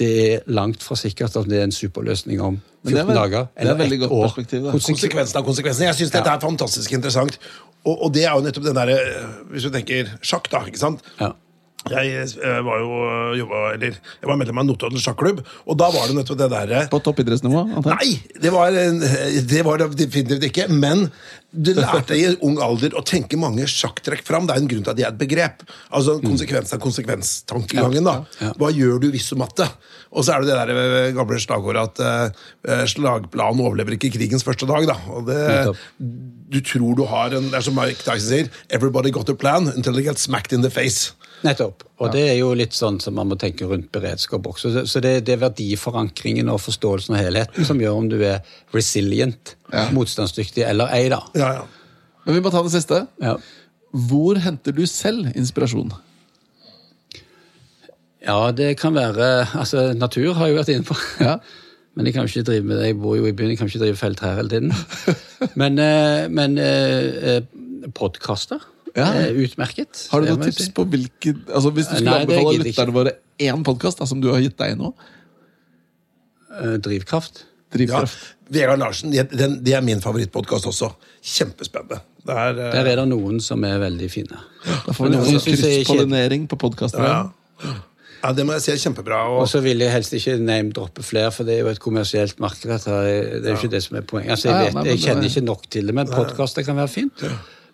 det er langt fra sikkert at det er en superløsning om Men det er 14 vel- dager. er eller ett godt år. perspektiv, Konsekvensen av konsekvensen. Jeg syns dette er fantastisk interessant. Og, og det er jo nettopp den derre Hvis du tenker sjakk, da. ikke sant? Ja. Jeg eh, var jo jobba, eller, jeg var medlem av Notodden sjakklubb, og da var det nettopp det derre På toppidrettsnivå? Nei, det var, det var det definitivt ikke. Men du lærte i ung alder å tenke mange sjakktrekk fram. Det er en grunn til at de er et begrep. Altså Konsekvens av konsekvenstankegangen. da. Hva gjør du hvis du matte? Og så er det det der eh, gamle slagordet at uh, slagplanen overlever ikke krigens første dag. da. Og det, du tror du har en Det er som Mike Tyson sier. Everybody got a plan until they get smacked in the face. Nettopp. Og det er jo litt sånn som man må tenke rundt beredskap også. Så- det, det er verdiforankringen og forståelsen av helheten som gjør om du er resilient, motstandsdyktig eller ei, da. Ja, ja. Men vi må ta det siste. Ja. Hvor henter du selv inspirasjon? ja, det kan være Altså, natur har jeg jo vært inne på. Ja. <laughs> Men jeg kan jo ikke drive med det. Jeg bor jo i byen, jeg kan ikke drive felt her hele tiden. Men, eh, men eh, podkaster Ja. er utmerket. Har du noen tips si. på hvilken altså Hvis du skulle Nei, anbefale lytterne våre én podkast som du har gitt deg nå? Drivkraft. Drivkraft. Ja, Vegard Larsen, det, de, det er min favorittpodkast også. Kjempespennende. Der, er, eh, Der er det noen som er veldig fine. Da får vi noen ikke- krysspollinering på podkasten. ja. ja, det må jeg si er kjempebra. Og Og, så vil jeg helst ikke name-droppe flere, for det er jo et kommersielt marked. Det er jo ikke det som er poenget. Altså, jeg, vet, jeg kjenner er- ikke nok til det, men podkaster kan være fint.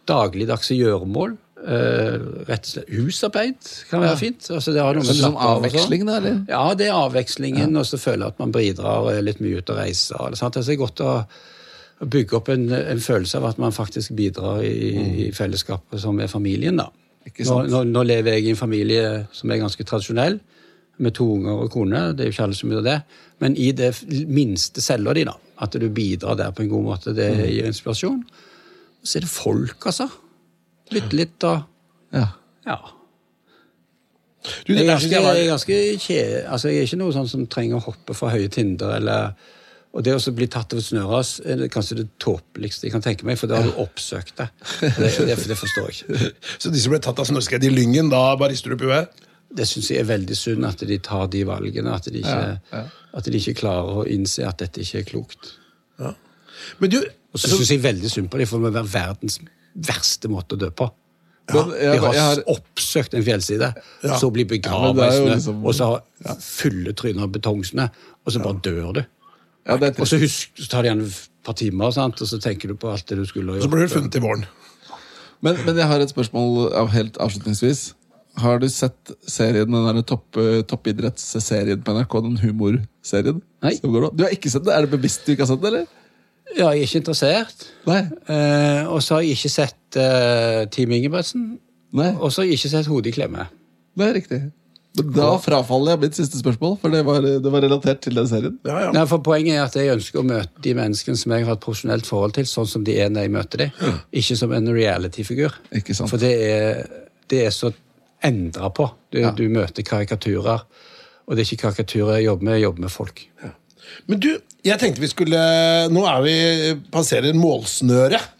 Dagligdagse gjøremål. Uh, rett og slett Husarbeid kan være fint. Altså, det har noe med sånn sånn. avveksling, da, eller? Ja, det er avvekslingen, og så føler jeg at man bidrar og er litt mye ute og reiser. Eller, sant? Altså, det er godt å, bygge opp en, en følelse av at man faktisk bidrar i, i fellesskapet som er familien. da. Nå, nå, nå lever jeg i en familie som er ganske tradisjonell, med to unger og kone. Det er jo ikke alle som gjør det. Men i det minste cella di, da, at du bidrar der på en god måte, det gir inspirasjon. Så er det folk, altså. Lytte litt og Ja. Ja. du, Jeg er ganske, jeg er ganske kje, altså jeg er ikke noe sånn som trenger å hoppe fra høye tinder. eller... Og det å bli tatt over snøras er kanskje det tåpeligste jeg kan tenke meg, for da har du oppsøkt det. Det, det, det forstår jeg ikke. <laughs> så de som ble tatt av snøskred i Lyngen, da bare rister du på huet? Det syns jeg er veldig synd at de tar de valgene. At de ikke, Ja, ja. At de ikke klarer å innse at dette ikke er klokt. Men du, Og så syns jeg veldig synd på dem, for det må være verdens verste måte å dø på. De jeg, har, jeg har oppsøkt en fjellside, Ja. så blir Ja, begrava det i snø, liksom- og så har fulle tryner av betongsnø, og så bare dør du. ja, Og så, husk, så tar det igjen et par timer, sant? og så tenker du på alt det du skulle ha så blir du funnet i våren. Men, men jeg har et spørsmål av helt avslutningsvis. Har du sett serien, den der topp, toppidrettsserien på NRK? Den humorserien? Nei. Du har ikke sett det? Er det bevisst du ikke har sett det, eller? Ja, jeg er ikke interessert. Nei. Eh, og så har jeg ikke sett eh, Team Ingebrigtsen. Nei, Og så har jeg ikke sett Hodet i klemme. det er riktig. Da frafaller jeg mitt siste spørsmål, for det var, det var relatert til den serien. Ja, ja. Nei, for Poenget er at jeg ønsker å møte de menneskene som jeg har et profesjonelt forhold til, sånn som de er når jeg møter dem. Ikke som en reality-figur. Ikke sant. For det er, det er så endra på. Du, Ja. du møter karikaturer. Og det er ikke karikaturer jeg jobber med, jeg jobber med folk. Men du, jeg tenkte vi skulle Nå er vi passerer målsnøret.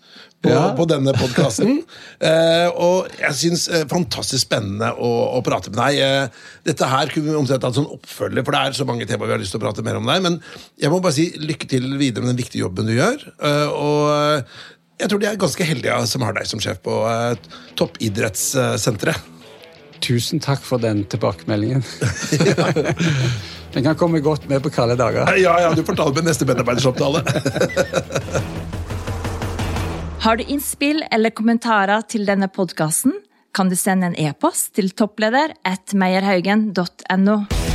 På, Ja. på denne podkasten. <laughs> eh, og jeg syns eh, fantastisk spennende å, å prate med deg. Eh, dette her kunne vi omtrent hatt sånn oppfølger, for det er så mange temaer vi har lyst til å prate mer om deg. Men jeg må bare si lykke til videre med den viktige jobben du gjør. Eh, og jeg tror de er ganske heldige som har deg som sjef på eh, toppidrettssenteret. Tusen takk for den tilbakemeldingen. <laughs> den kan komme godt med på kalde dager. Ja, ja, du fortalte meg neste medarbeidersamtale. <laughs> Har du innspill eller kommentarer til denne podkasten, kan du sende en e-post til toppleder at meierhaugen.no.